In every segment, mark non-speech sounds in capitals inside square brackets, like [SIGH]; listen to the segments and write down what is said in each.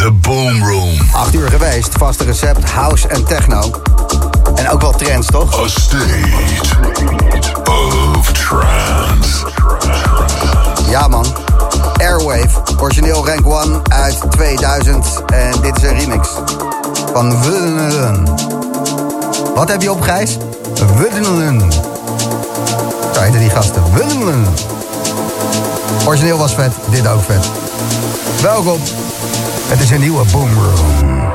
The Boom Room. 8 uur geweest, vaste recept, house en techno. En ook wel trends, toch? A state of trance. Ja man. Airwave, origineel rank 1 uit 2000. En dit is een remix van Wudden. Wat heb je op, Gijs? Wudden. Zo die gasten. Wudden. Origineel was vet, dit ook vet. Welkom. Het is een nieuwe Boom Room.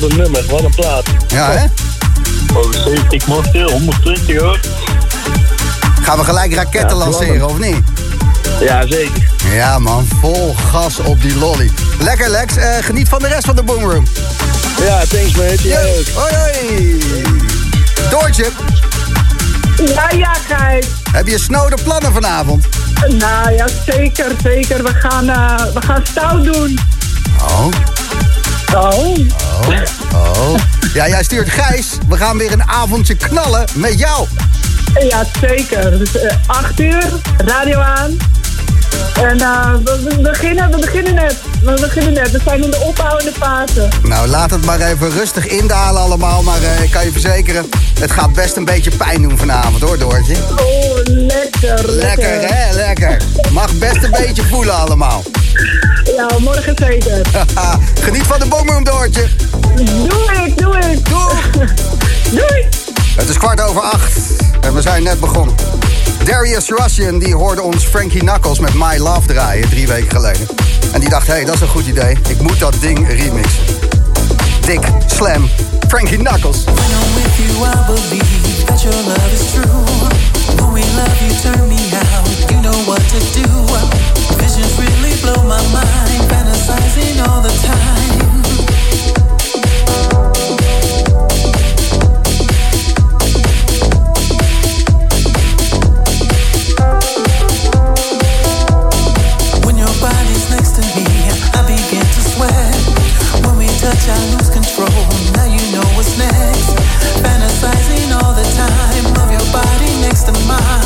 Wat een nummer, wat een plaat. Ja, hè? Oh, 70 mocht heel, 120 hoor. Gaan we gelijk raketten Ja, lanceren, of niet? Ja, zeker. Ja, man. Vol gas op die lolly. Lekker, Lex. Eh, geniet van de rest van de Boomroom. Ja, thanks mate. Jij ook. Hoi, hoi. Doortje, Ja, ja, Gijs. heb je snode plannen vanavond? Nou ja, zeker, zeker. We gaan, eh, we gaan stout doen. Oh, Oh. oh, oh. Ja, jij stuurt Gijs. We gaan weer een avondje knallen met jou. Ja, zeker. Dus, eh, acht uur, radio aan. En eh, we, we beginnen, we beginnen net. We beginnen net. We zijn in de opbouwende fase. Nou, laat het maar even rustig indalen allemaal. Maar eh, ik kan je verzekeren, het gaat best een beetje pijn doen vanavond hoor, Doortje. Oh, lekker, lekker. Lekker, hè? Lekker. Mag best een beetje voelen allemaal. Ja, morgen zeker. [LAUGHS] Geniet van de Boomroom, Doortje. Doe ik, doe ik. Doei. [LAUGHS] Doei. Het is kwart over acht en we zijn net begonnen. Darius Russian die hoorde ons Frankie Knuckles met My Love draaien drie weken geleden. En die dacht, hé, hey, dat is een goed idee. Ik moet dat ding remixen. Dick, Slam, Frankie Knuckles. When I'm with you, I believe that your love is true. When we love you, turn me out. All the time. When your body's next to me,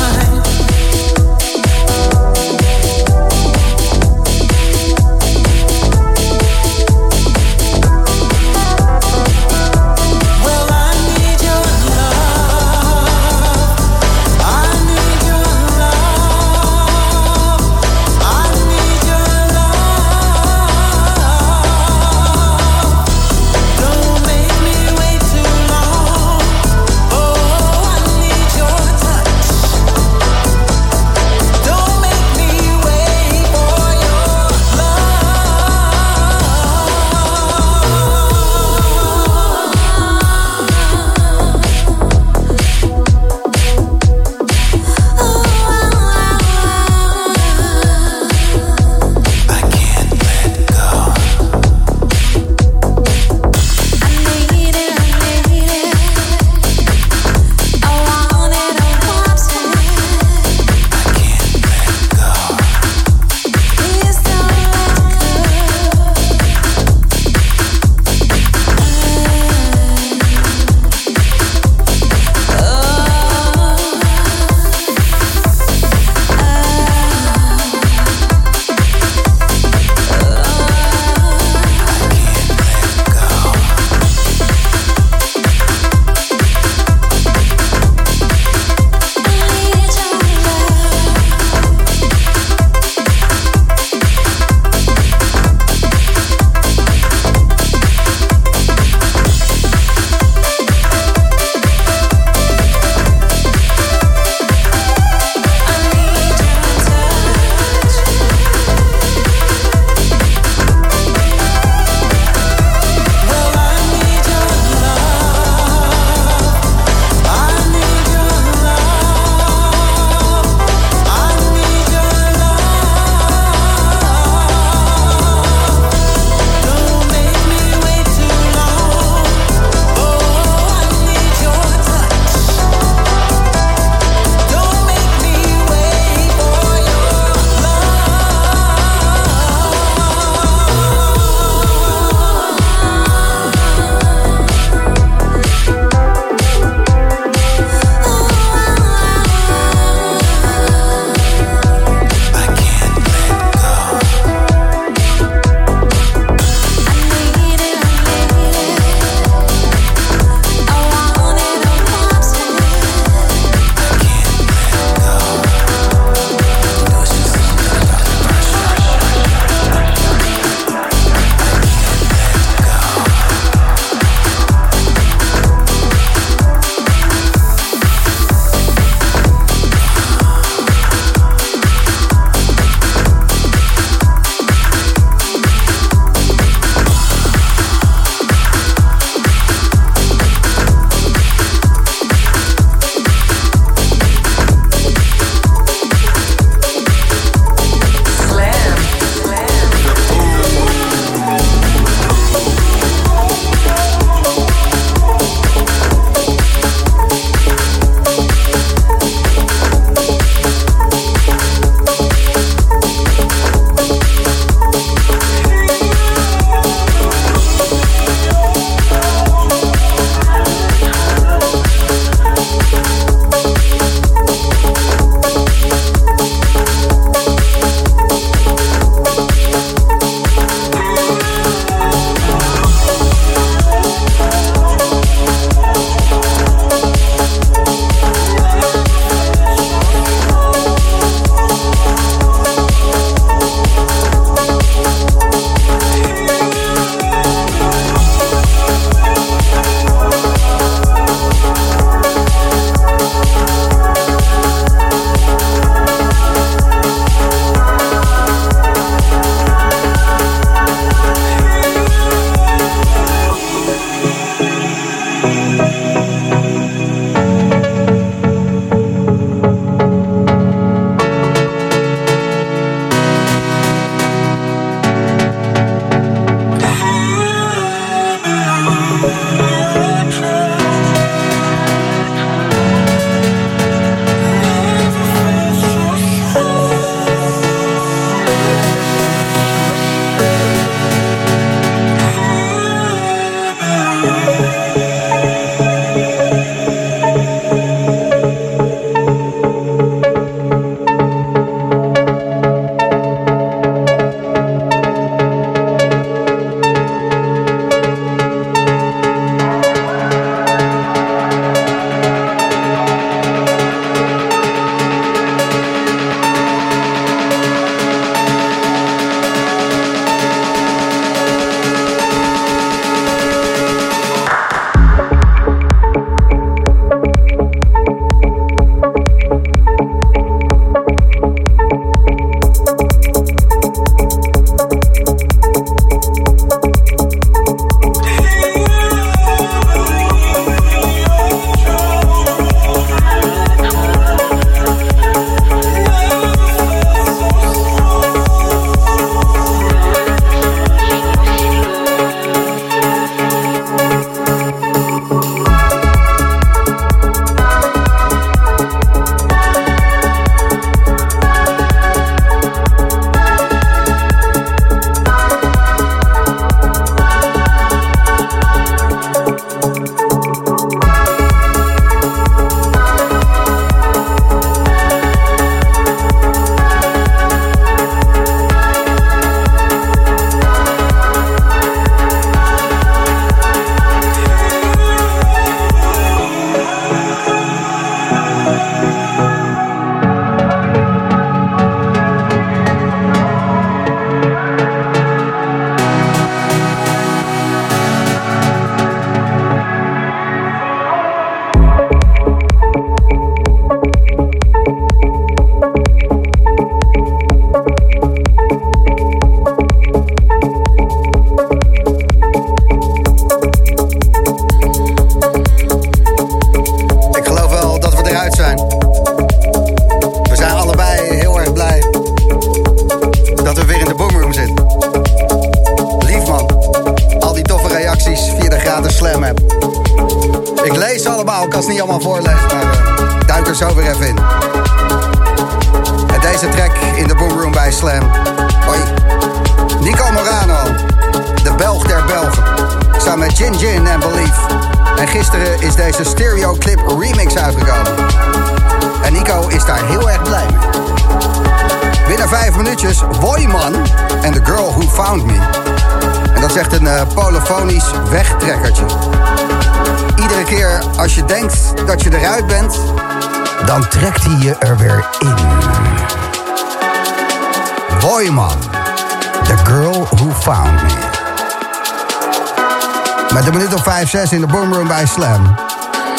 minuut of 5, 6 in de boomroom bij Slam.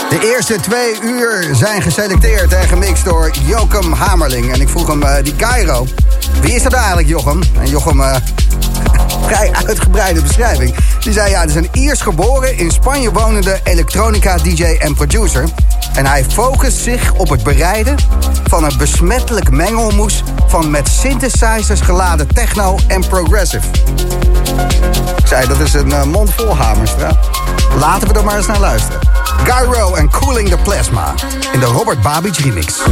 De eerste twee uur zijn geselecteerd en gemixt door Jochem Hamerling. En ik vroeg hem, uh, die Cairo, wie is dat eigenlijk, Jochem? En Jochem, uh, [LAUGHS] vrij uitgebreide beschrijving. Die zei, ja, het is een Iers geboren, in Spanje wonende elektronica-dj en producer. En hij focust zich op het bereiden van een besmettelijk mengelmoes... van met synthesizers geladen techno en progressive. Zei, dat is een uh, mond vol Hamerstra. Laten we er maar eens naar luisteren. Gyro en Cooling the Plasma in de Robert Babich remix.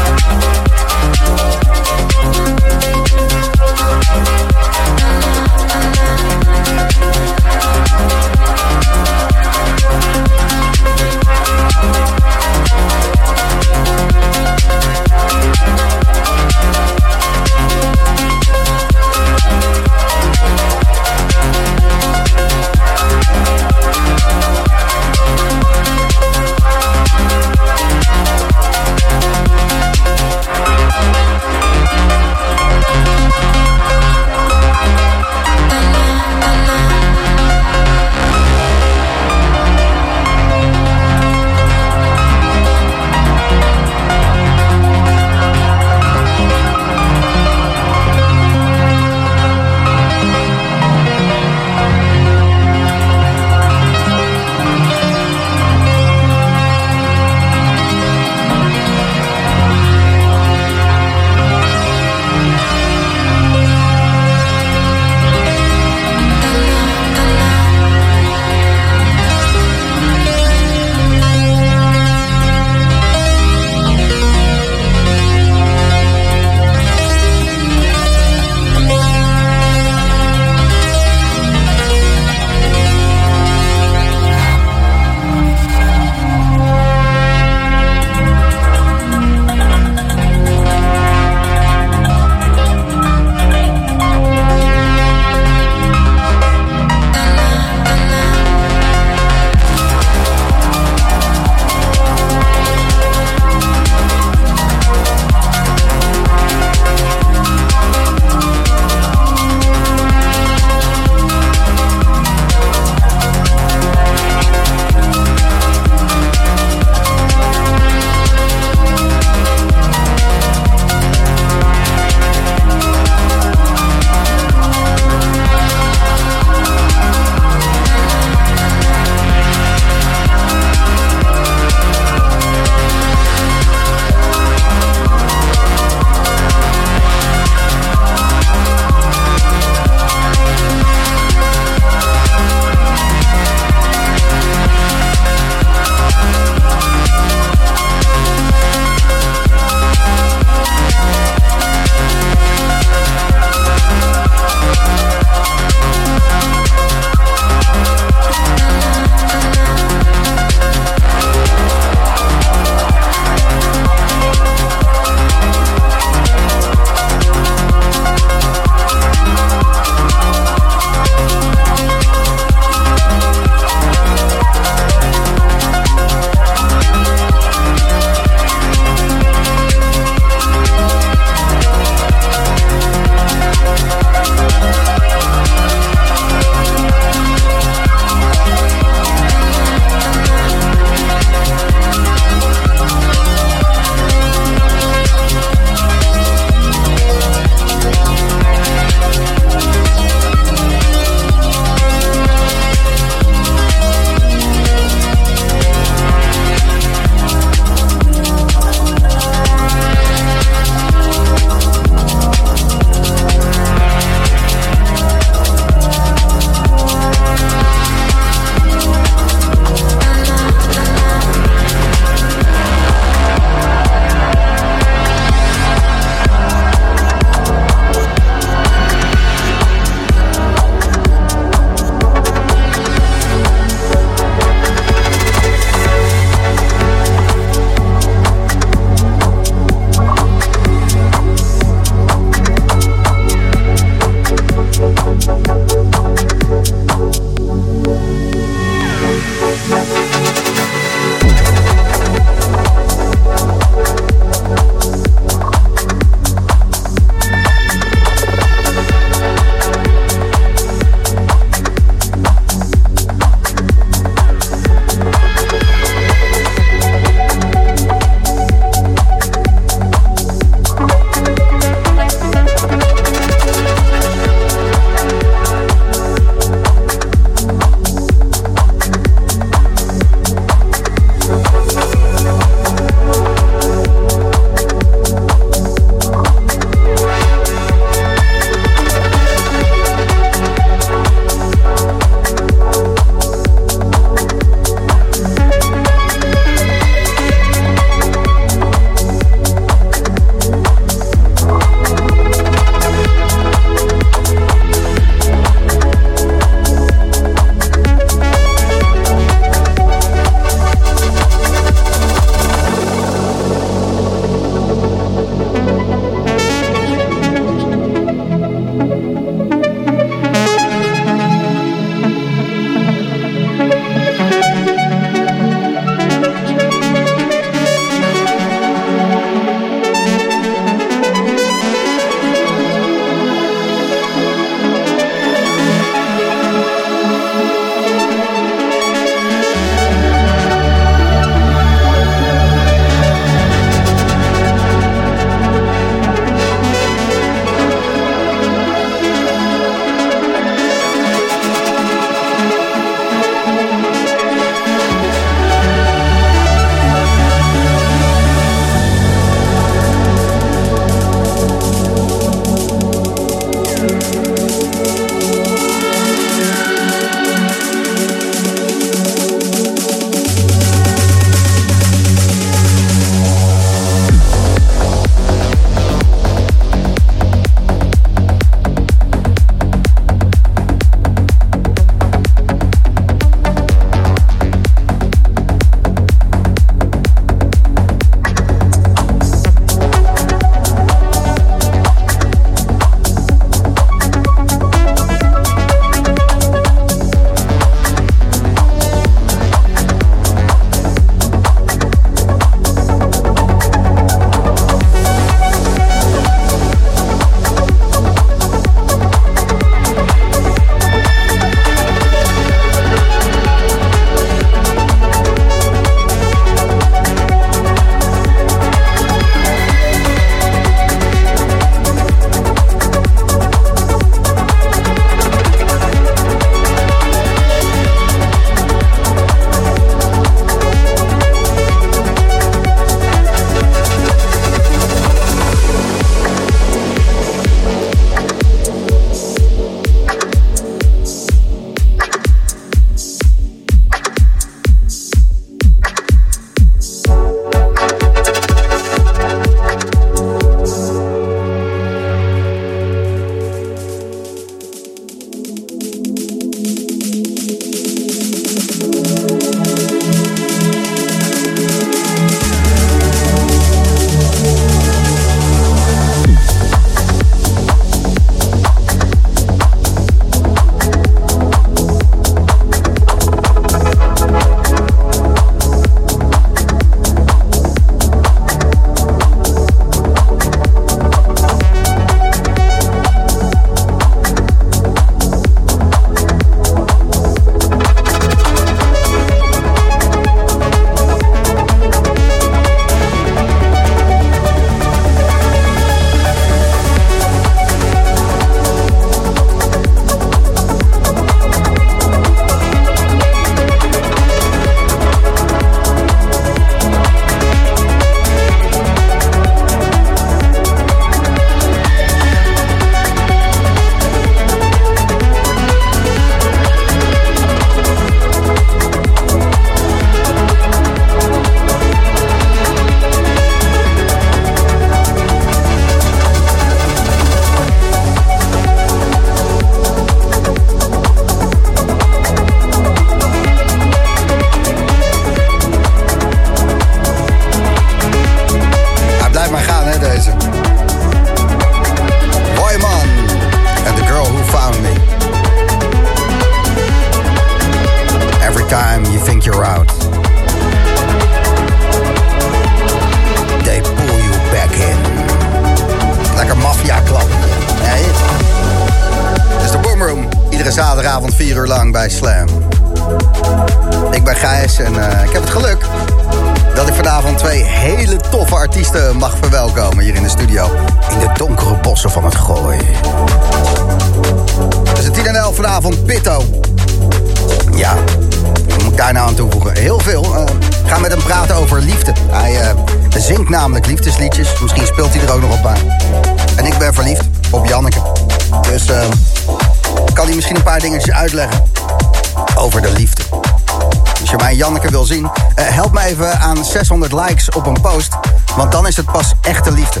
likes op een post. Want dan is het pas echte liefde.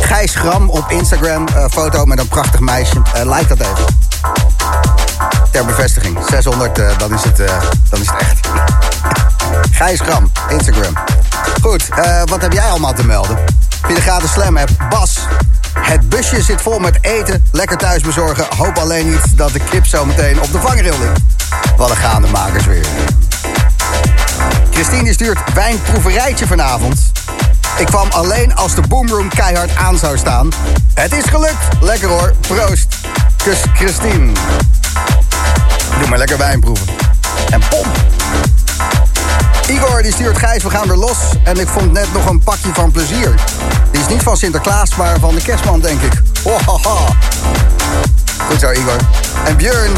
Gijs Gram op Instagram, eh, foto met een prachtig meisje. Eh, like dat even. Ter bevestiging. 600, eh, dan, is het, dan is het echt. [LAUGHS] Gijs Gram, Instagram. Goed, wat heb jij allemaal te melden? Via de gratis slam app, Bas. Het busje zit vol met eten. Lekker thuis bezorgen. Hoop alleen niet dat de kip zometeen op de vangrail ligt. Wat een gaande makers weer. Christine stuurt wijnproeverijtje vanavond. Ik kwam alleen als de boomroom keihard aan zou staan. Het is gelukt. Lekker hoor. Proost. Kus Christine. Doe maar lekker wijn proeven. En pom. Igor die stuurt Gijs, we gaan er los. En ik vond net nog een pakje van plezier. Die is niet van Sinterklaas, maar van de kerstman, denk ik. Hohaha. Goed zo, Igor. En Björn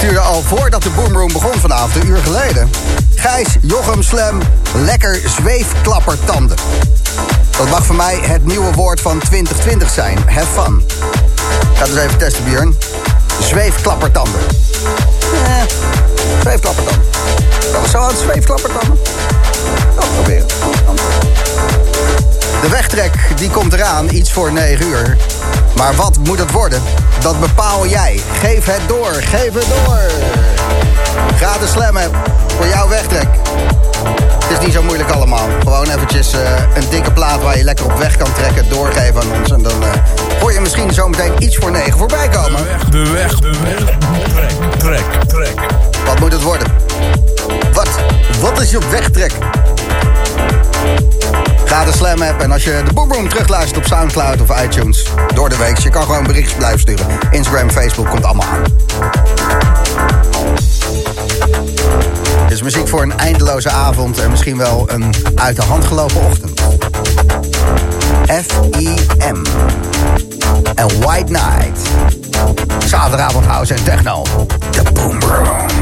stuurde al voordat de Boomroom begon vanavond, een uur geleden. Gijs, Jochem, Slam, lekker zweefklappertanden. Dat mag voor mij het nieuwe woord van 2020 zijn. Have fun. Ga eens even testen, Björn. Zweefklappertanden. Eh, zweefklappertanden. Dat was zo aan zweefklappertanden. Oh, proberen. De wegtrek die komt eraan, iets voor 9 uur. Maar wat moet het worden? Dat bepaal jij. Geef het door, geef het door. Ga de slam app voor jouw wegtrek. Het is niet zo moeilijk allemaal. Gewoon eventjes eh, een dikke plaat waar je lekker op weg kan trekken, doorgeven aan ons. En dan eh, hoor je misschien zometeen iets voor 9 voorbij komen. De weg, de weg. Trek, trek, trek. Wat moet het worden? Wat? Wat is je wegtrek? Ga de Slam app en als je de Boomroom terugluistert op Soundcloud of iTunes door de week, je kan gewoon berichtjes blijven sturen. Instagram, Facebook komt allemaal aan. Dit is muziek voor een eindeloze avond en misschien wel een uit de hand gelopen ochtend. F.I.M. en White Night. Zaterdagavond house en techno. De Boomroom.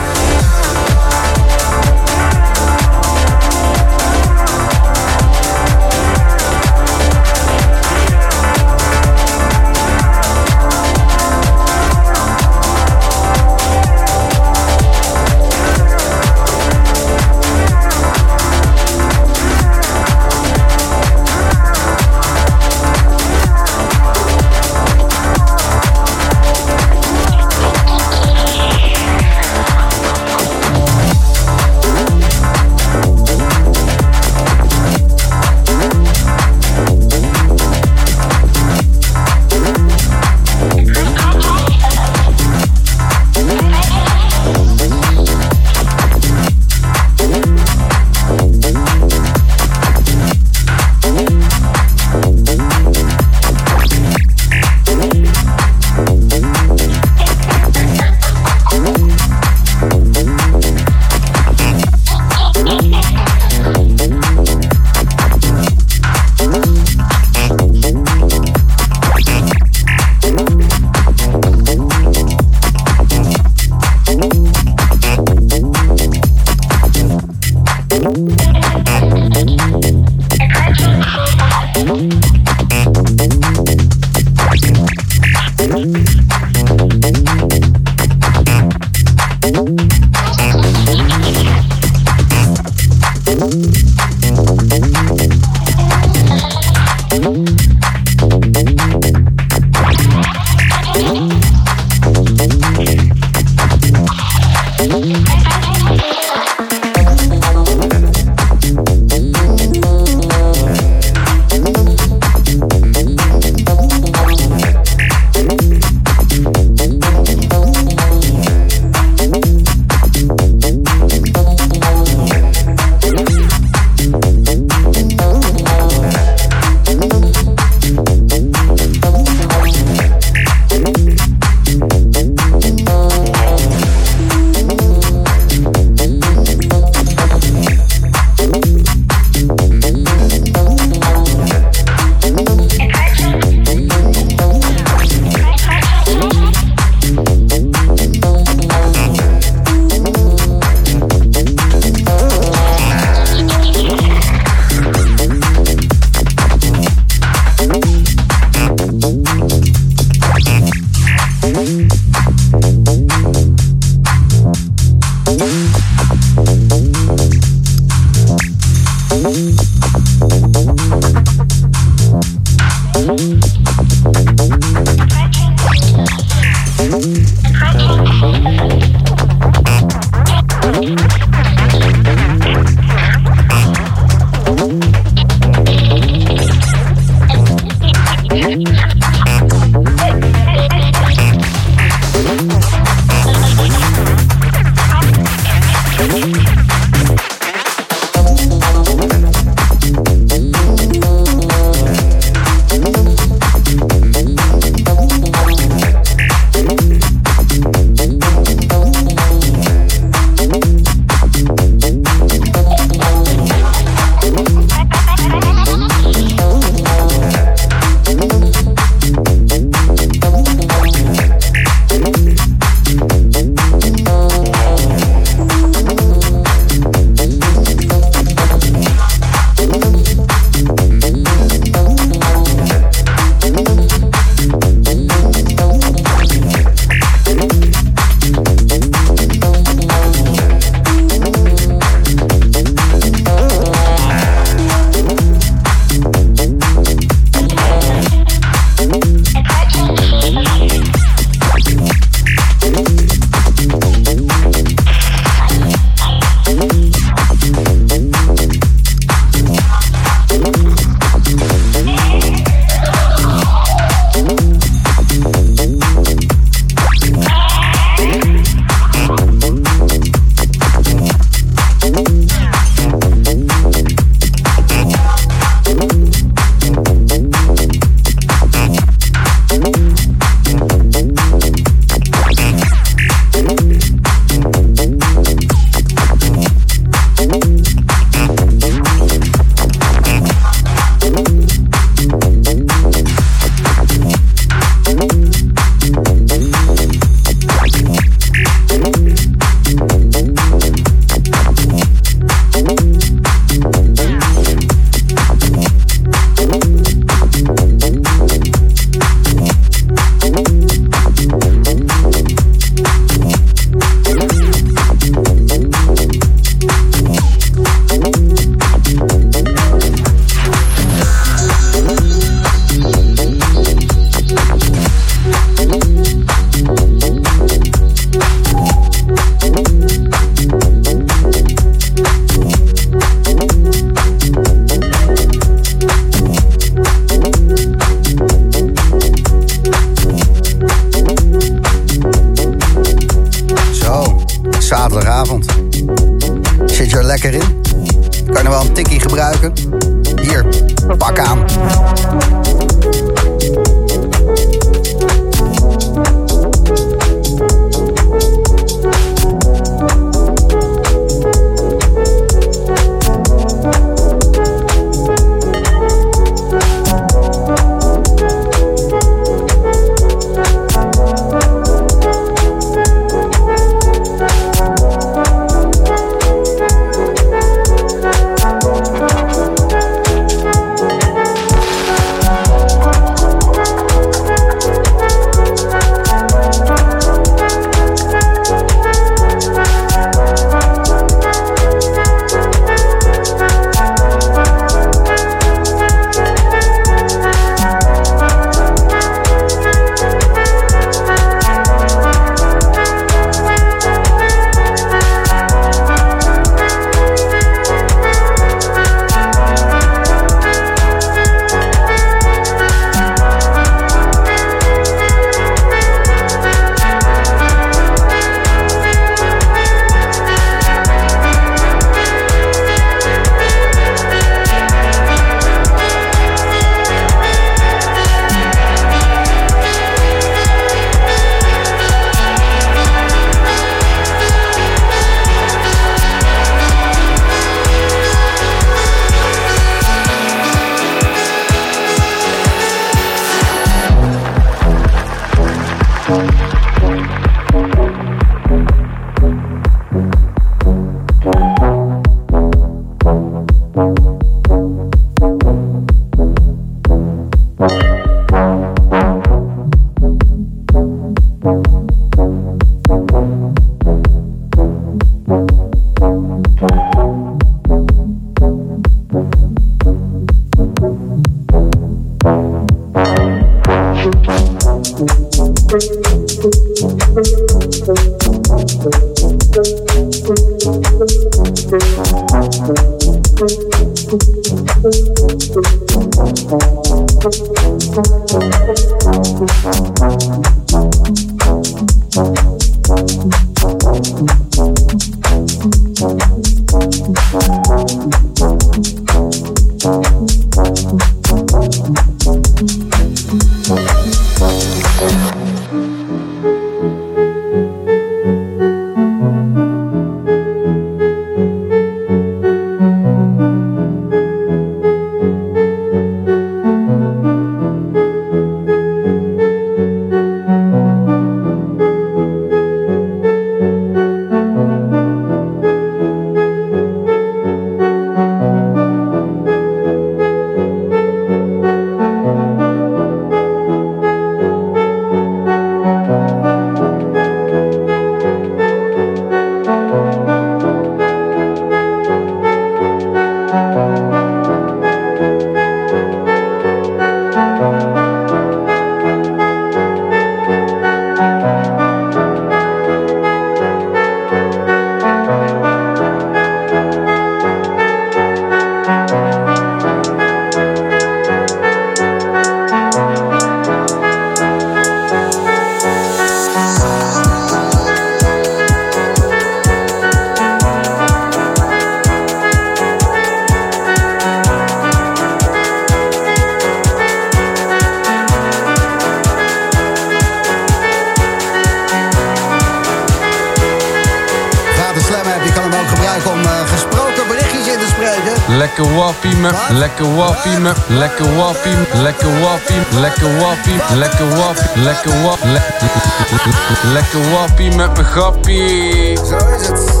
Lekker wappie me, lekker wappie, lekker wappie, lekker wappie, lekker wappie, lekker wap, le- lekker wappie met mijn grappie. Zo is het.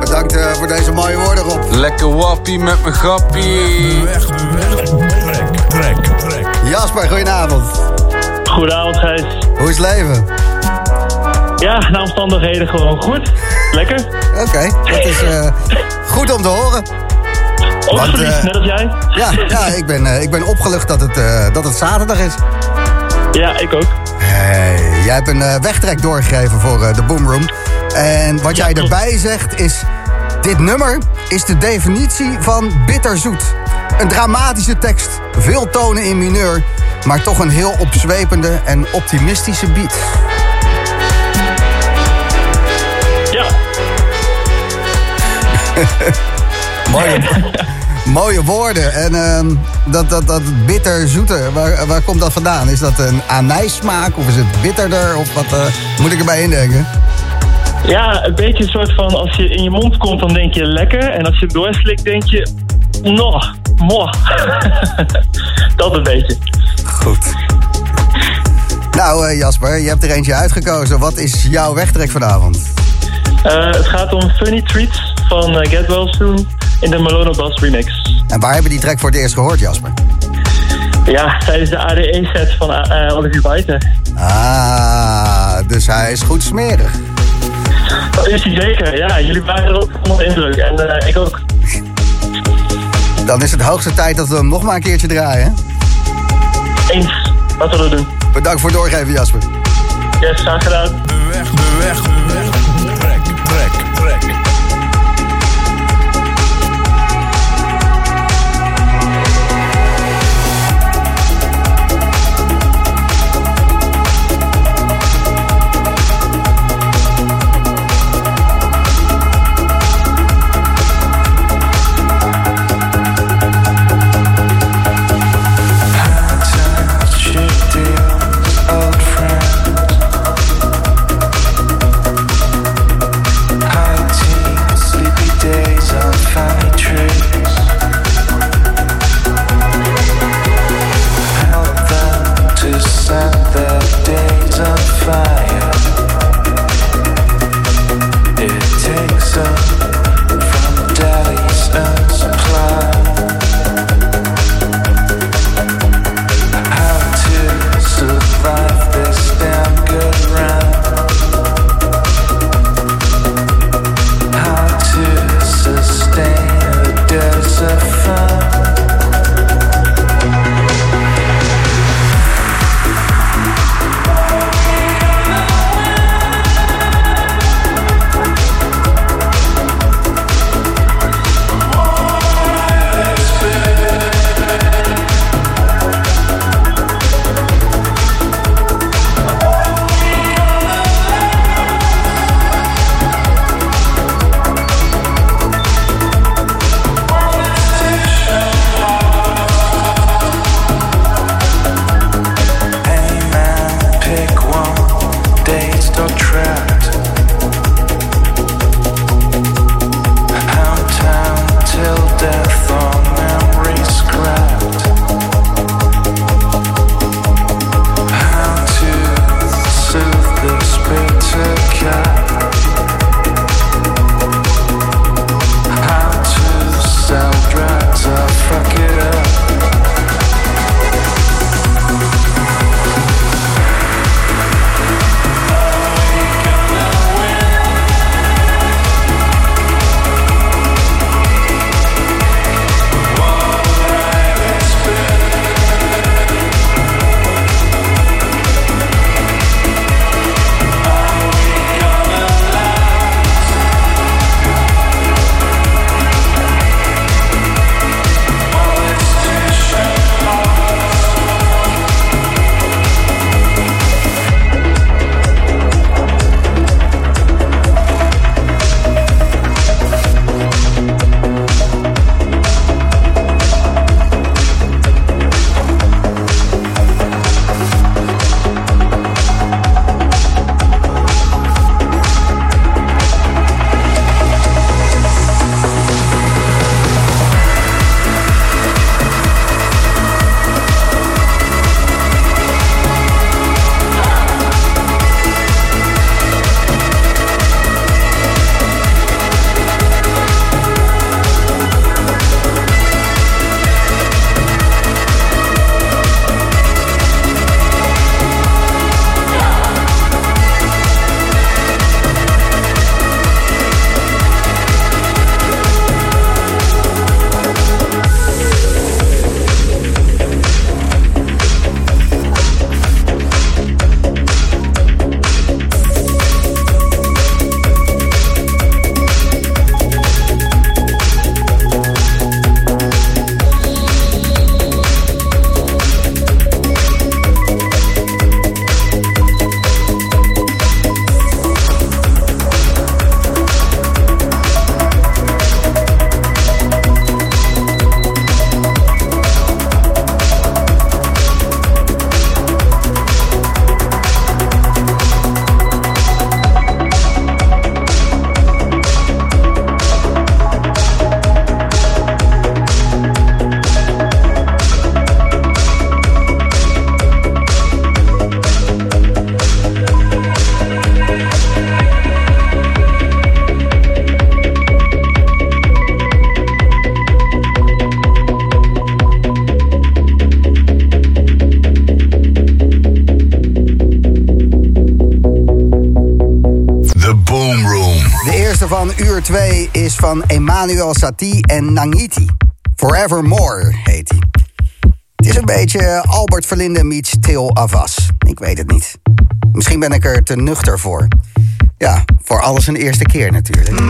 Bedankt eh, voor deze mooie woorden, Rob. Lekker wappie met mijn grappie. Weg, weg, trek, trek, trek. Jasper, goedenavond. Goedenavond, Gijs. Hoe is het leven? Ja, na omstandigheden gewoon goed. Lekker. Oké, dat is eh, goed om te horen. Opgeliefd, eh, net als jij. Ja, ja ik, ben, eh, ik ben opgelucht dat het, eh, dat het zaterdag is. Ja, ik ook. Hey, jij hebt een wegtrek doorgegeven voor de Boomroom. En wat jij erbij zegt is... Dit nummer is de definitie van bitterzoet. Een dramatische tekst, veel tonen in mineur... maar toch een heel opzwepende en optimistische beat. Ja, [LAUGHS] Mooie, [LAUGHS] mooie woorden. En ehm, dat, dat, dat bitterzoete, waar, waar komt dat vandaan? Is dat een anijssmaak of is het bitterder? Of wat eh, moet ik erbij indenken? ja, een beetje een soort van als je in je mond komt, dan denk je lekker. En als je het doorslikt, denk je, nog, moh. [LAUGHS] Dat een beetje. Goed. Nou eh, Jasper, je hebt er eentje uitgekozen. Wat is jouw wegtrek vanavond? Eh, het gaat om Funny Treats van eh, Get Well Soon in de Malone Bass remix. En waar hebben we die track voor het eerst gehoord, Jasper? Ja, tijdens de ADE-set van uh, Olivier Buiten. Ah, dus hij is goed smerig. Dat is hij zeker, ja. Jullie waren er ook onder de indruk. En eh, ik ook. Dan is het hoogste tijd dat we hem nog maar een keertje draaien. Eens. Wat zullen we doen? Bedankt voor het doorgeven, Jasper. Yes, graag gedaan. De weg, de van Emmanuel Satie en Nangiti. Forevermore heet hij. Het is een beetje Albert Verlinde meets Til Avas. Ik weet het niet. Misschien ben ik er te nuchter voor. Ja, voor alles een eerste keer natuurlijk.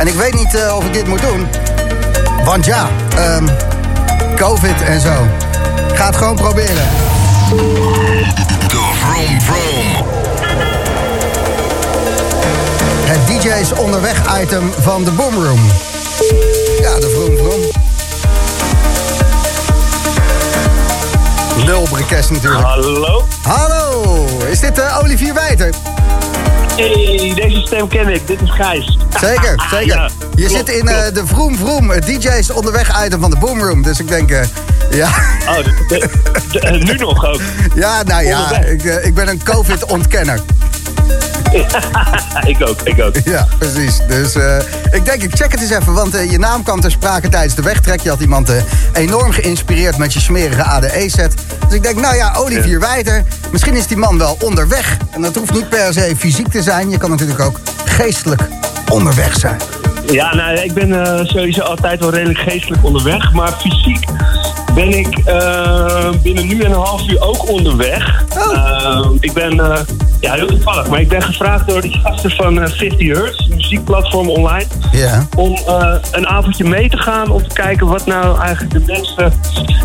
En ik weet niet eh, of ik dit moet doen. Want ja, ehm, COVID en zo. Ik ga het gewoon proberen. De Vroom Vroom. Het DJ's onderweg item van de Boomroom. Ja, de Vroom Vroom. Lulbrekest natuurlijk. Hallo? Hallo, is dit eh, Olivier Wijter? Hey, deze stem ken ik. Dit is Gijs. Zeker, [LAUGHS] zeker. Ja, Je klopt, zit in eh, de Vroom Vroom, het DJ's onderweg item van de Boomroom. Dus ik denk, eh, ja, Oh, de- de- de- nu nog ook. [LAUGHS] ja, nou ja, ik, eh, ik ben een COVID-ontkenner. [LAUGHS] ik ook, ik ook. Ja, precies. Dus eh, ik denk, ik check het eens even, want eh, je naam kwam ter sprake tijdens de wegtrek. Je had iemand eh, enorm geïnspireerd met je smerige ADE-set. Dus ik denk, nou ja, Olivier Wijter, misschien is die man wel onderweg. En dat hoeft niet per se fysiek te zijn. Je kan natuurlijk ook geestelijk onderweg zijn. Ja, nou, ik ben sowieso altijd wel redelijk geestelijk onderweg. Maar fysiek ben ik binnen nu en een half uur ook onderweg. Oh. Ik ben, ja, heel toevallig, maar ik ben gevraagd door die gasten van eh, 50 Hertz, een muziekplatform online. Om eh, een avondje mee te gaan om te kijken wat nou eigenlijk de mensen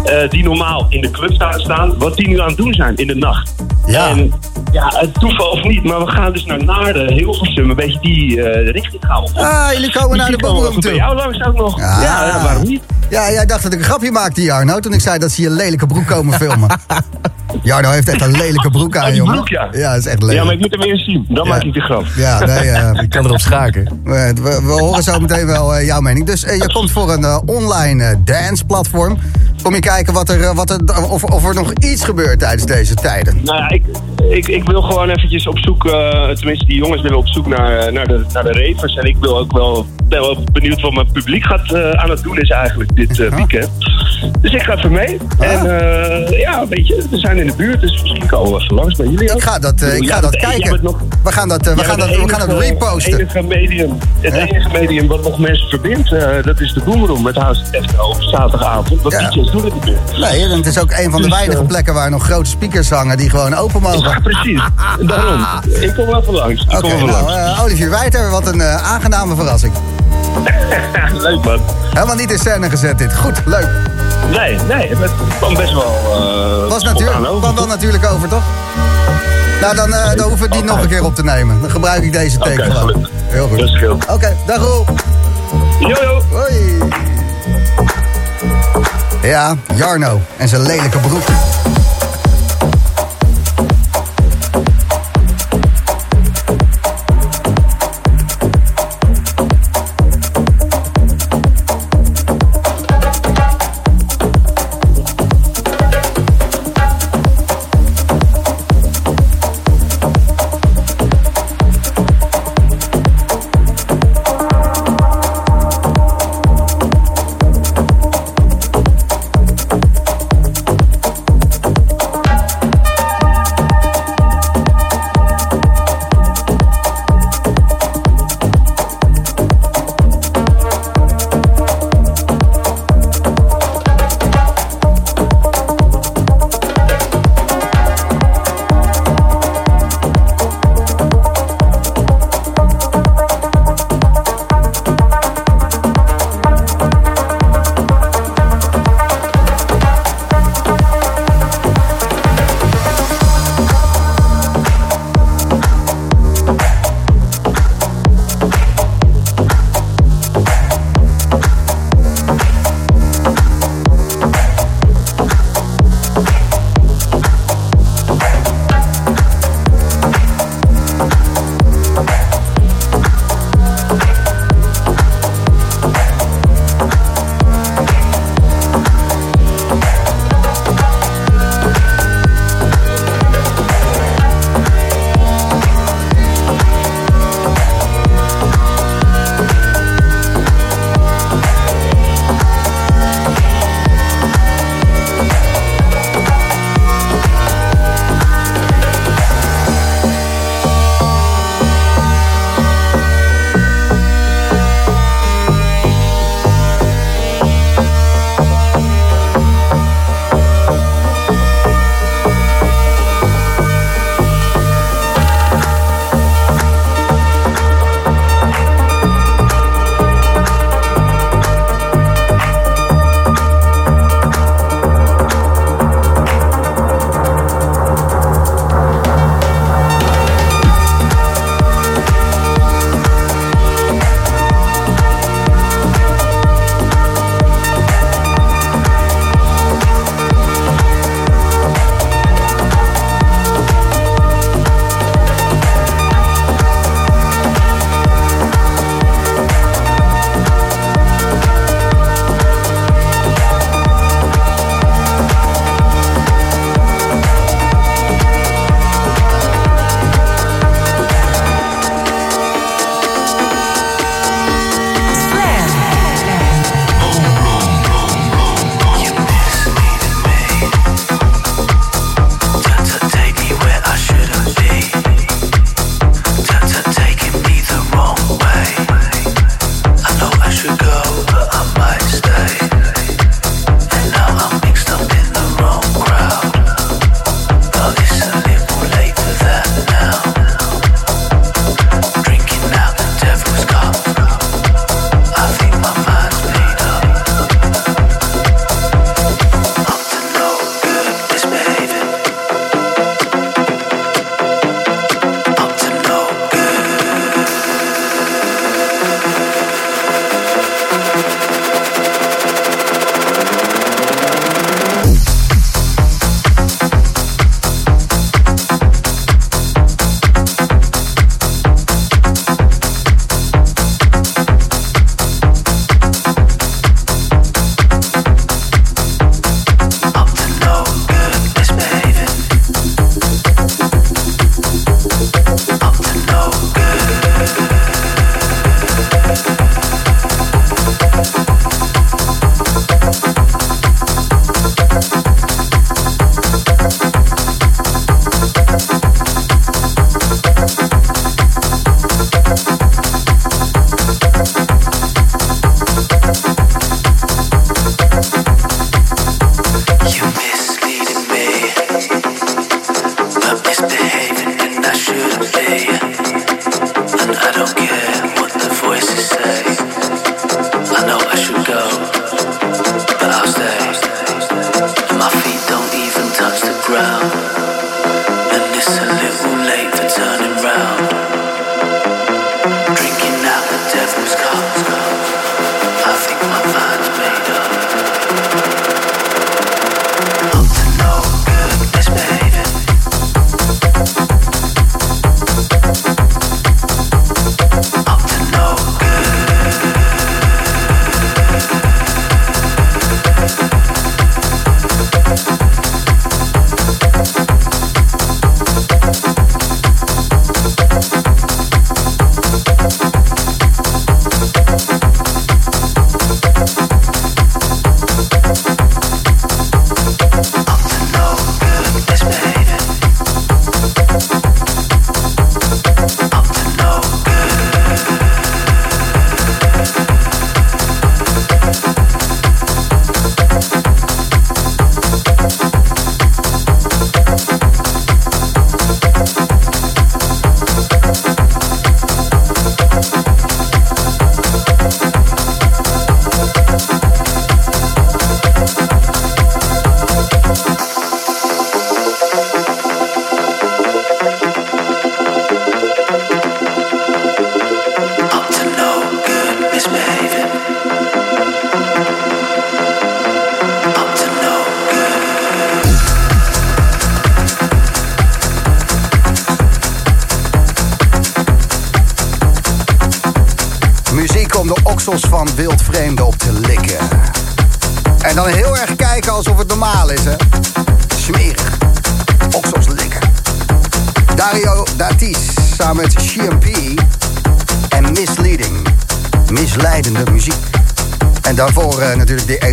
eh, die normaal in de club staan, staan, wat die nu aan het doen zijn in de nacht. Ja. En ja, het toeval of niet, maar we gaan dus naar Naarden, Hilversum, een beetje die eh, richting gaan op. Ah, jullie komen naar de Boomroom bij toe. jou langs ook nog. Ah. Ja, ja, waarom niet? Ja, jij dacht dat ik een grapje maakte, Jarno, toen ik zei dat ze je lelijke broek komen filmen. [LAUGHS] Jarno heeft echt een lelijke broek aan, Oh, die jongen. broek, ja. Ja, dat is echt lelijk. Ja, maar ik moet hem eerst zien. Dan Ja. maak ik de grap. Ja, nee, eh, [LAUGHS] Ik kan erop schaken. we, we, we horen zo meteen wel eh, jouw mening. Dus je komt voor een online dance-platform. Kom je kijken wat er, eh, wat er, of, of er nog iets gebeurt tijdens deze tijden. Nou ja, ik, ik, ik wil gewoon eventjes op zoek, eh, tenminste die jongens willen op zoek naar, eh, naar, de, naar de ravers. En ik wil ook wel, ben wel benieuwd wat mijn publiek gaat, aan het doen is eigenlijk dit weekend. Dus ik ga even mee. En ja, weet je, we zijn in de buurt, dus misschien komen we even langs bij jullie ook. Ik ga dat, ik ga dat kijken. nog- We gaan dat, we gaan dat, we gaan dat reposten. enige medium, het enige medium wat nog mensen verbindt, dat is de Boomroom met House Techno op zaterdagavond. Want Ja. Niet. Nee, en het is ook een van de Dus, weinige eh, plekken waar nog grote speakers hangen die gewoon open Ja, mogen. precies. Daarom. Ik kom even langs. Oké, nou, langs. eh, Olivier Wijter, wat een eh, aangename verrassing. [LAUGHS] Leuk man. Helemaal niet in scène gezet dit. Goed, leuk. Nee, nee, het kwam best wel. eh Was natuurlijk, kwam wel natuurlijk over, toch? Nou, dan, dan hoeven we het niet nog een keer op te nemen. Dan gebruik ik deze teken gelukkig. Heel goed. Oké, dag Roel. Yo. Hoi. Ja, Jarno en zijn lelijke broek.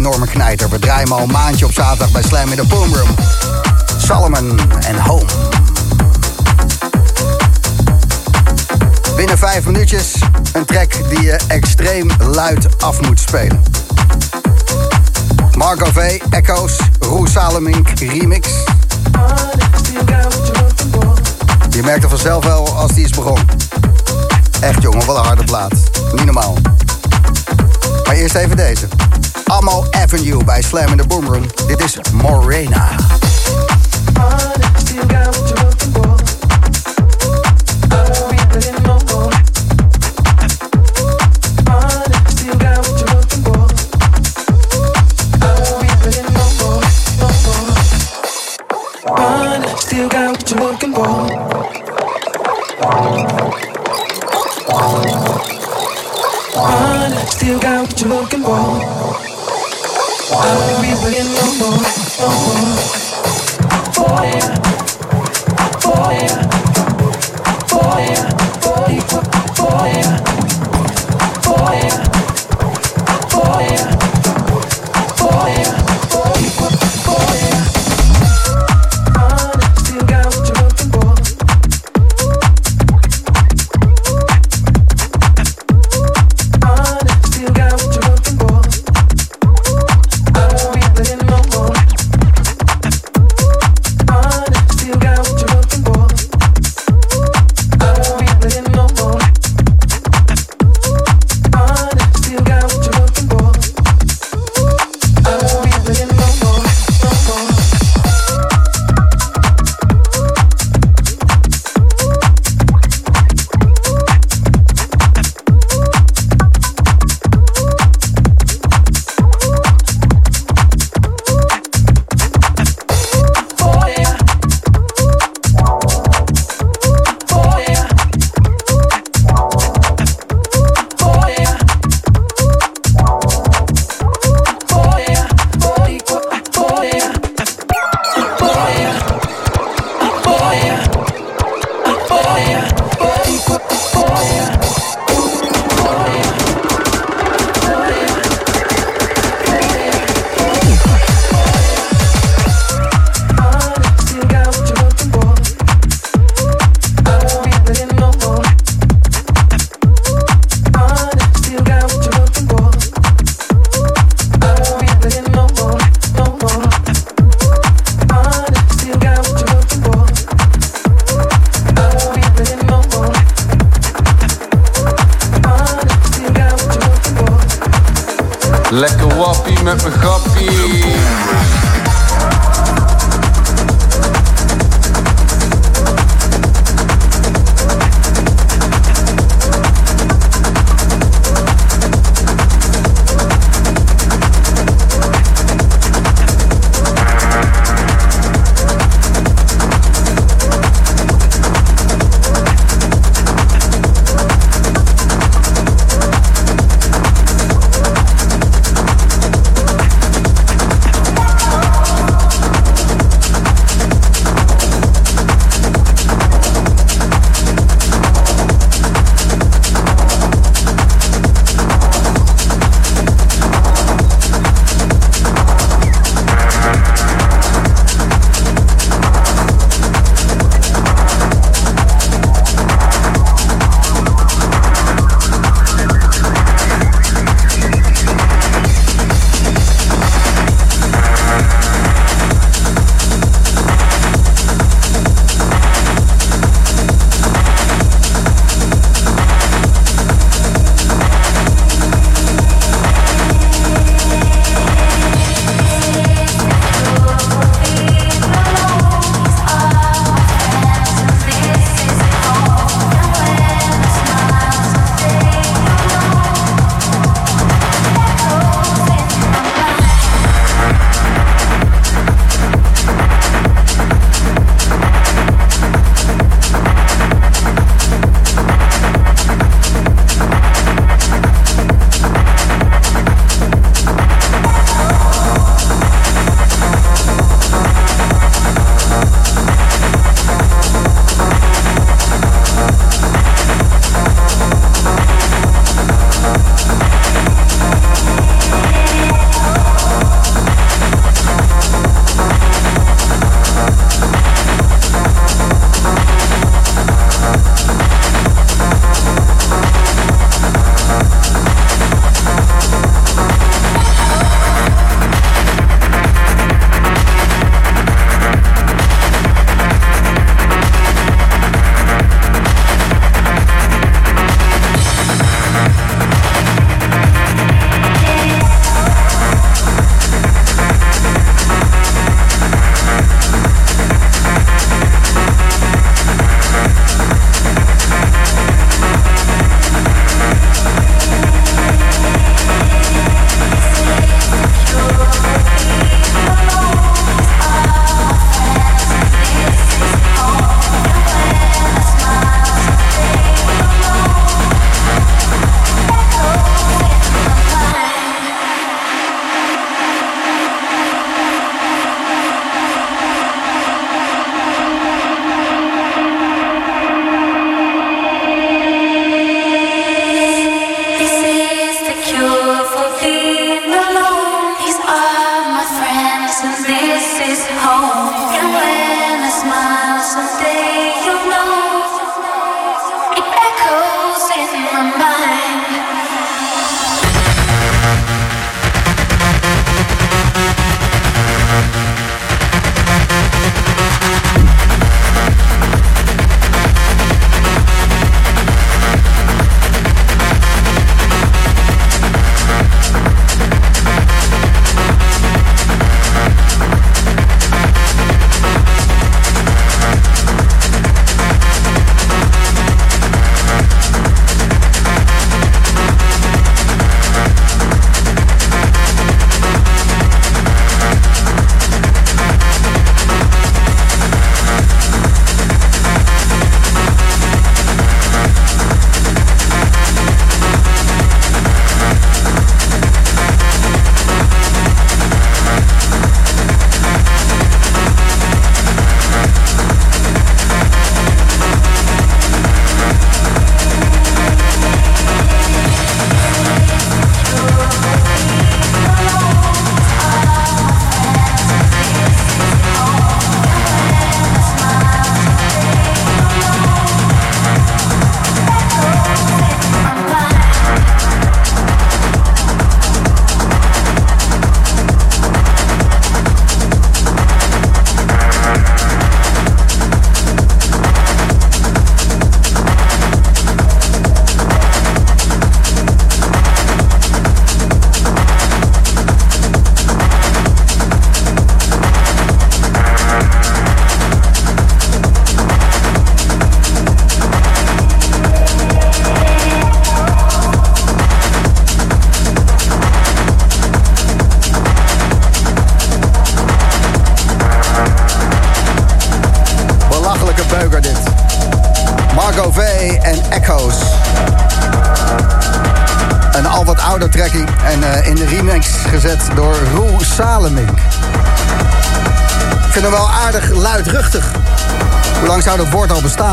Enorme knijter. We draaien hem al een maandje op zaterdag bij Slam in de Boomroom. Salomon en Home. Binnen vijf minuutjes een track die je extreem luid af moet spelen. Marco V, Echo's, Roel Salomink, remix. Je merkt er vanzelf wel als die is begonnen. Echt jongen, wat een harde plaat. Niet normaal. Maar eerst even deze. Ammo Avenue bij Slam in the Boomroom. Dit is Morena. Still got what you're looking for. Playing no more, no more.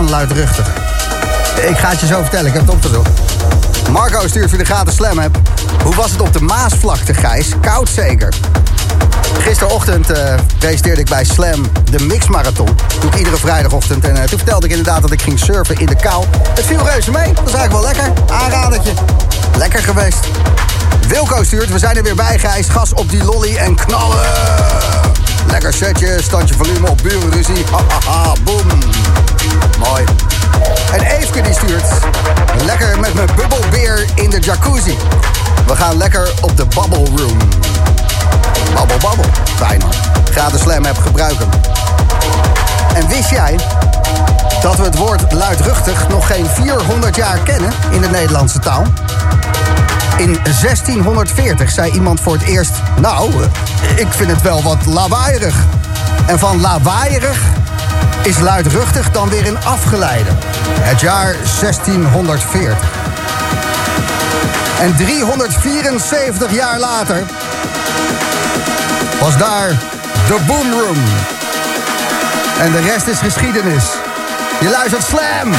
Luidruchtig? Ik ga het je zo vertellen, ik heb het opgezocht. Marco stuurt via de gratis slam app. Hoe was het op de Maasvlakte, Gijs? Koud zeker. Gisterochtend eh, presenteerde ik bij Slam de Mixmarathon. Doe ik iedere vrijdagochtend. En eh, toen vertelde ik inderdaad dat ik ging surfen in de kou. Het viel reuze mee. Dat is eigenlijk wel lekker. Aanradertje. Lekker geweest. Wilco stuurt, we zijn er weer bij, Gijs. Gas op die lolly en knallen. Lekker setje, standje volume op burenruzie. Hahaha, boom. Mooi. En Eefke die stuurt, lekker met mijn bubbelbeer in de jacuzzi. We gaan lekker op de bubble room. Babbel, babbel. Fijn. Ga de Slam app gebruiken. En wist jij dat we het woord luidruchtig nog geen 400 jaar kennen in de Nederlandse taal? In 1640 zei iemand voor het eerst... Nou, eh, ik vind het wel wat lawaaierig. En van lawaaierig is luidruchtig dan weer een afgeleide. Het jaar 1640. En 374 jaar later was daar de Boomroom. En de rest is geschiedenis. Je luistert Slam!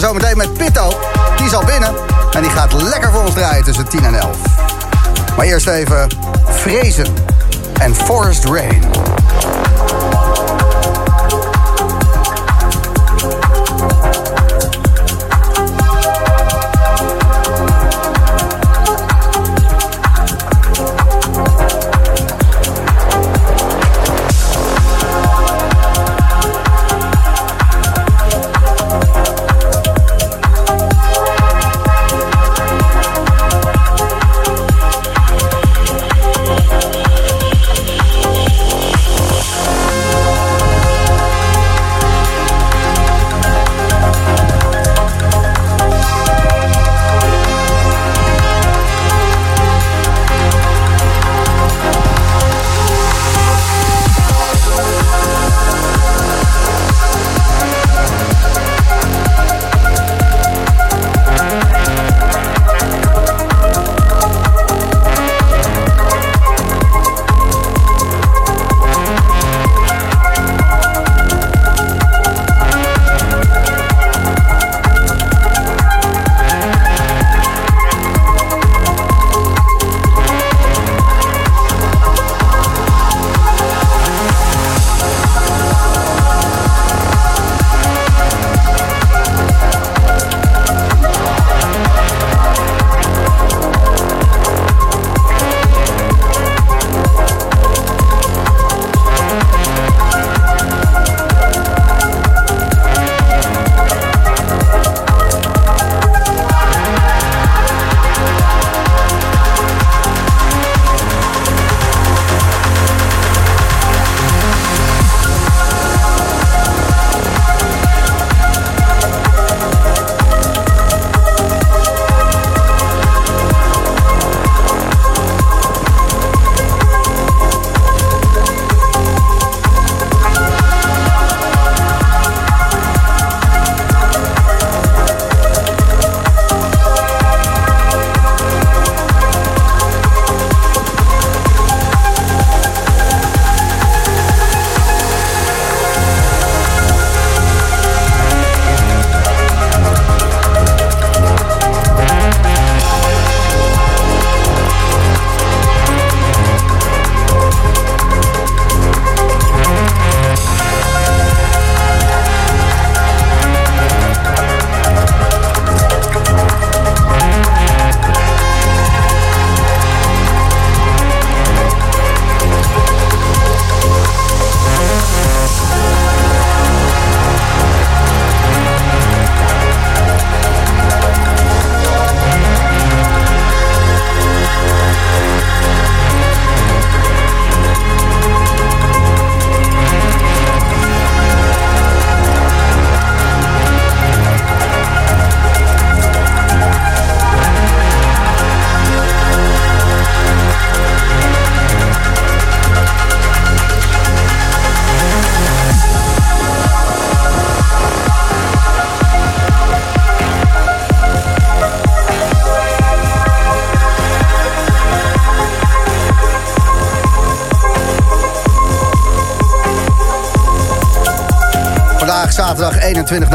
Gaan er zo meteen met Pitto. Die is al binnen. En die gaat lekker voor ons draaien tussen 10 en 11. Maar eerst even Vrezen en Forest Rain.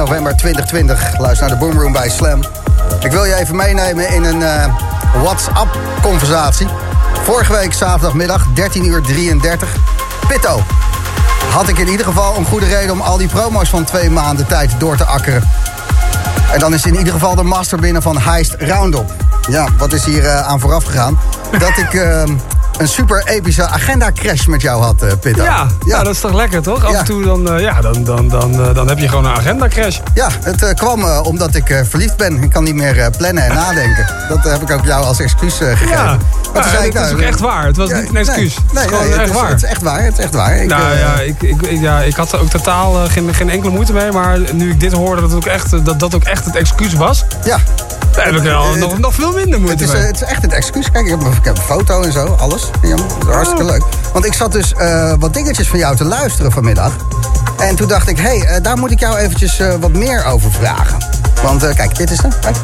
November 2020. Luister naar de Boomroom bij Slam. Ik wil je even meenemen in een eh, WhatsApp-conversatie. Vorige week zaterdagmiddag 13 uur 33. Pitto. Had ik in ieder geval een goede reden om al die promo's van twee maanden tijd door te akkeren. En dan is in ieder geval de master binnen van Heist Roundup. Ja, wat is hier eh, aan vooraf gegaan? Dat ik eh, een super epische agenda-crash met jou had, Pitta. Ja, ja. dat is toch lekker, toch? Af Ja. en toe dan, eh, ja, dan, dan, dan, eh, dan heb je gewoon een agenda crash. Ja, het kwam omdat ik verliefd ben. Ik kan niet meer plannen en nadenken. Dat heb ik ook jou als excuus gegeven. Ja, Maar ik, het is nou, ook echt waar. Het was niet een excuus. Nee, het is nee, echt het, is, waar. het is echt waar. Het is echt waar. Ik, nou ja ik, ik, ja, ik had er ook totaal geen, geen enkele moeite mee. Maar nu ik dit hoorde, dat het ook echt, dat, dat ook echt het excuus was. ja. Daar heb ik nog, nog veel minder Het moeite is, mee. eh, het is echt een excuus. Kijk, ik heb, ik heb een foto en zo, alles. Ja, dat is hartstikke Oh. leuk. Want ik zat dus eh, wat dingetjes van jou te luisteren vanmiddag. En toen dacht ik, hé, hey, eh, daar moet ik jou eventjes wat meer over vragen. Want kijk, dit is hem. Kijk.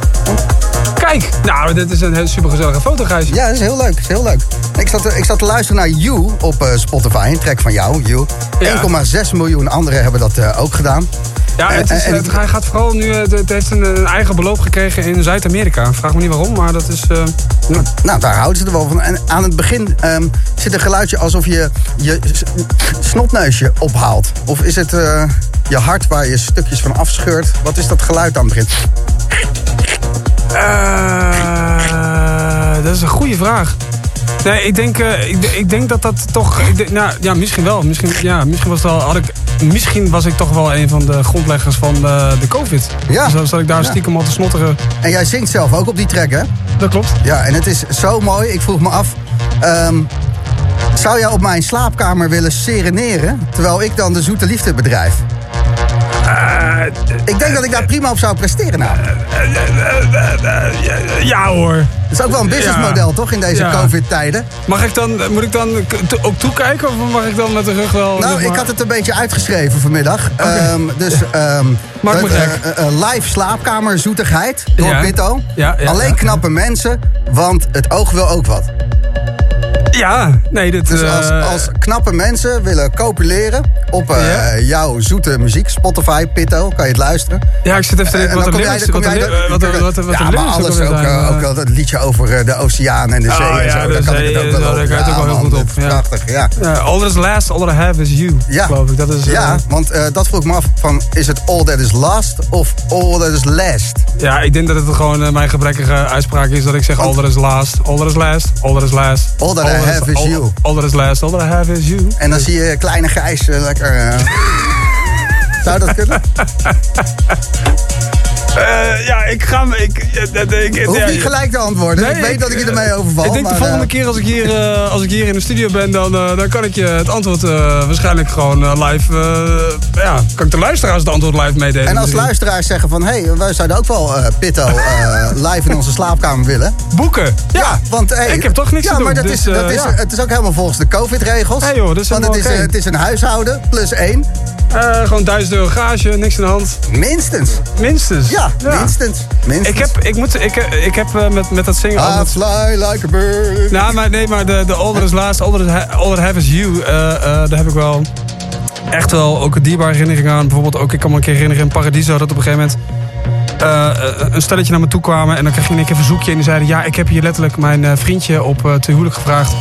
Kijk, nou, dit is een supergezellige foto, Gijs. Ja, dat is heel leuk. Dat is heel leuk. Ik zat, te- ik zat te luisteren naar You op Spotify. Een track van jou, You. Ja. 1,6 miljoen anderen hebben dat ook gedaan. Ja, het is, En- het, hij gaat vooral nu, eh, het heeft een, een eigen beloop gekregen in Zuid-Amerika. Vraag me niet waarom, maar dat is... eh, ja. Nou, daar houden ze er wel van. En aan het begin ehm, zit een geluidje alsof je je snotneusje ophaalt. Of is het eh, je hart waar je stukjes van afscheurt? Wat is dat geluid aan het begin? Dat is een goede vraag. Nee, ik denk, eh, ik, ik denk dat dat toch... Ik nou, ja, misschien wel. Misschien, ja, misschien, was het wel, had ik, misschien was ik toch wel een van de grondleggers van de, de COVID. Ja. Dus dan zat ik daar Ja. stiekem al te snotteren. En jij zingt zelf ook op die track, hè? Dat klopt. Ja, en het is zo mooi. Ik vroeg me af... ehm, zou jij op mijn slaapkamer willen sereneren... terwijl ik dan de zoete liefde bedrijf? Ik denk dat ik daar prima op zou presteren nou. Ja hoor. Het is ook wel een businessmodel, toch, in deze Ja. COVID-tijden? Mag ik dan, moet ik dan ook toekijken of mag ik dan met de rug wel... Nou, zeg ik had het een beetje uitgeschreven vanmiddag. Ehm, dus ehm Maak me eh, gek. eh, live slaapkamerzoetigheid door Ja. Alleen knappe mensen, want het oog wil ook wat. Ja, nee, dit... Dus eh, als, als knappe mensen willen copuleren op eh, Ja. jouw zoete muziek, Spotify, Pitto, kan je het luisteren. Ja, ik zit even te En denken wat jij- lyrics... Wat de Ja, maar alles ook, eh, ook dat liedje over de oceaan en de zee Oh, en ja, zo. Dan kan ik zee het ook en wel op. daar het ook wel heel goed op, ja. Prachtig, ja. Ja, all that is last, all that I have is you, Ja. geloof ik. Dat is, Ja, want dat vroeg ik me af van, is het all that is last of all that is last? Ja, ik denk dat het gewoon mijn gebrekkige uitspraak is dat ik zeg all that is last, all that is last, all that is last. All that have is all- you. All that is last, all that I have is you. En dan zie je kleine Gijs eh, lekker... eh, [LAUGHS] Zou dat kunnen? [LAUGHS] Eh, ja, ik ga... me- Ik, eh, eh, ik, Hoef niet gelijk te antwoorden. Nee, ik weet dat ik je ermee eh, overval. Ik denk maar, de volgende keer als ik, hier, [LAUGHS] als ik hier in de studio ben, dan, dan kan ik je het antwoord waarschijnlijk gewoon live... ja, kan ik de luisteraars het antwoord live meedelen. En als misschien. luisteraars zeggen van... hé, hey, wij zouden ook wel Pitto [LAUGHS] live in onze slaapkamer willen. Boeken. Ja, want hey, Ik heb toch niks ja, te doen, maar dat dus, is, dat is, ja. het is ook helemaal volgens de COVID-regels. Hey, joh, dat is want het is, het is een huishouden plus één. Gewoon 1000 euro gage, niks aan de hand. Minstens. Minstens. Ja, minstens. minstens. Ik heb, ik moet, ik, ik heb eh, met, met dat zingen... I fly like a bird. Nou, maar nee, maar de, de That Is Last, That, Is Have Is You, eh, eh, daar heb ik wel echt wel ook een dierbare herinnering aan. Bijvoorbeeld ook, ik kan me een keer herinneren in Paradiso, dat op een gegeven moment een stelletje naar me toe kwamen en dan kreeg in één keer een verzoekje en die zeiden, ja, ik heb hier letterlijk mijn eh, vriendje op eh te huwelijk gevraagd.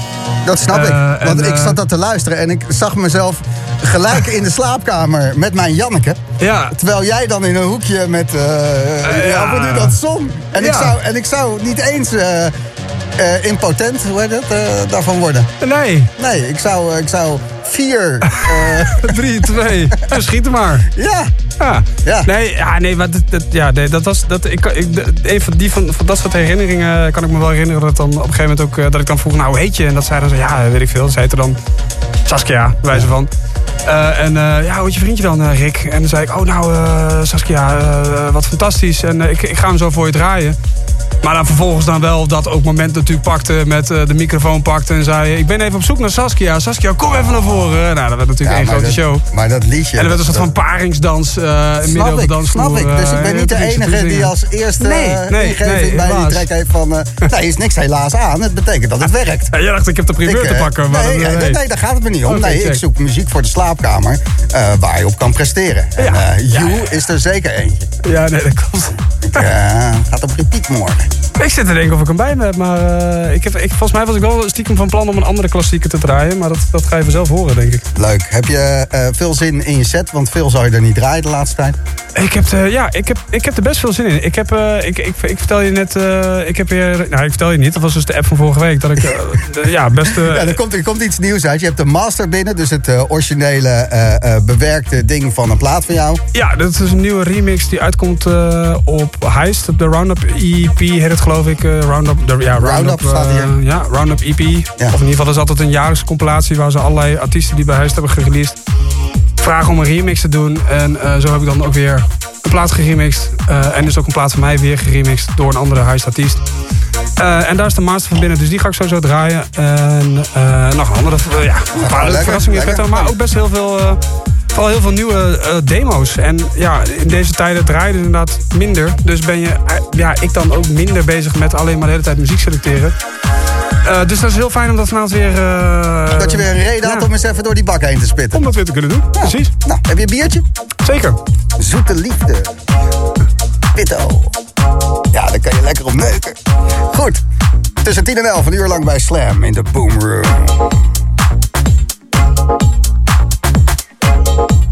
Dat snap ik. Want en, ik zat dat te luisteren en ik zag mezelf gelijk in de slaapkamer met mijn Janneke. Ja. Terwijl jij dan in een hoekje met... eh ja, ja. wat nu dat zon? En, ik zou, en ik zou niet eens eh, eh, impotent, hoe heet dat, eh, daarvan worden. Nee, Nee, ik zou, ik zou vier... [LAUGHS] eh, 3, 2, dus schiet maar. ja, Ja. Ja. Nee, ja, nee, maar dat, dat, ja, nee, dat was. Dat, ik, ik, een van, die, van, van dat soort herinneringen kan ik me wel herinneren. Dat, dan op een gegeven moment ook, eh, dat ik dan vroeg, nou, hoe heet je? En dat zij dan zo, ja, weet ik veel. Ze heette dan Saskia, bij wijze van. Eh, en eh, ja, hoe je vriendje dan, eh, Rick? En dan zei ik, oh nou, Saskia, wat fantastisch. En ik, ik ga hem zo voor je draaien. Maar dan vervolgens dan wel dat ook moment natuurlijk pakte met eh, de microfoon pakte en zei... Ik ben even op zoek naar Saskia. Saskia, kom even naar voren. Nou, dat werd natuurlijk één maar grote dat- show. Maar dat liedje... En er werd een soort van paringsdans uh, midden op de dansvloer. snap ik. Dus ik eh, ben niet de enige die als eerste Nee, eh, nee, ingeving nee, bij die track heeft van... eh [LAUGHS] nee, is niks helaas aan. Het betekent dat het werkt. Ja, jij dacht, ik heb de primeur Ik, te eh, pakken. Maar nee, dat- nee, nee. nee, daar gaat het me niet om. Nee, ik zoek muziek voor de slaapkamer eh, waar je op kan presteren. En Ja. eh, Ja, You ja. is er zeker eentje. Ja, nee, dat klopt. Ik, eh, gaat op repeat morgen. Ik zit te denken of ik hem bij me heb, maar eh, ik heb, ik, volgens mij was ik wel stiekem van plan om een andere klassieker te draaien. Maar dat, dat ga je vanzelf horen, denk ik. Leuk. Heb je eh, veel zin in je set? Want veel zou je er niet draaien de laatste tijd. Ik heb, er- ja, ik, heb, ik heb er best veel zin in. Ik, heb, eh, ik, ik, ik vertel je net, eh, ik heb weer, nou ik vertel je niet, dat was dus de app van vorige week, dat ik, eh, [LAUGHS] de- ja, best... eh, Ja, er komt, er komt iets nieuws uit. Je hebt de master binnen, dus het eh, originele eh, eh, bewerkte ding van een plaat van jou. Ja, dat is een nieuwe remix die uitkomt eh, op Heist, op de Roundup EP heet het geloof ik. eh, Roundup, de, ja, Roundup, Roundup staat eh, hier. ja, Roundup EP. Of in ieder geval is altijd een jaarlijkse compilatie waar ze allerlei artiesten die bij Heist hebben gereleased vragen om een remix te doen. En eh, zo heb ik dan ook weer een plaat geremixed. En dus ook een plaat van mij weer geremixed door een andere Heist artiest. Eh, en daar is de master van binnen, dus die ga ik sowieso draaien. En nog een andere, ja, een paar leuke verrassingen maar ook best heel veel... Vooral heel veel nieuwe eh, demo's. En ja, in deze tijden draaien inderdaad minder. Dus ben je, eh, ja, ik dan ook minder bezig met alleen maar de hele tijd muziek selecteren. Eh, dus dat is heel fijn om dat vanavond weer... dat je weer een reden had om eens even door die bak heen te spitten. Om dat weer te kunnen doen, precies. Nou, heb je een biertje? Zeker. Zoete liefde. Pitto. Ja, daar kan je lekker op neuken. Goed. Tussen 10 en 11, een uur lang bij Slam in de Boom Room. Niet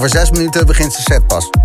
over zes minuten begint de set pas.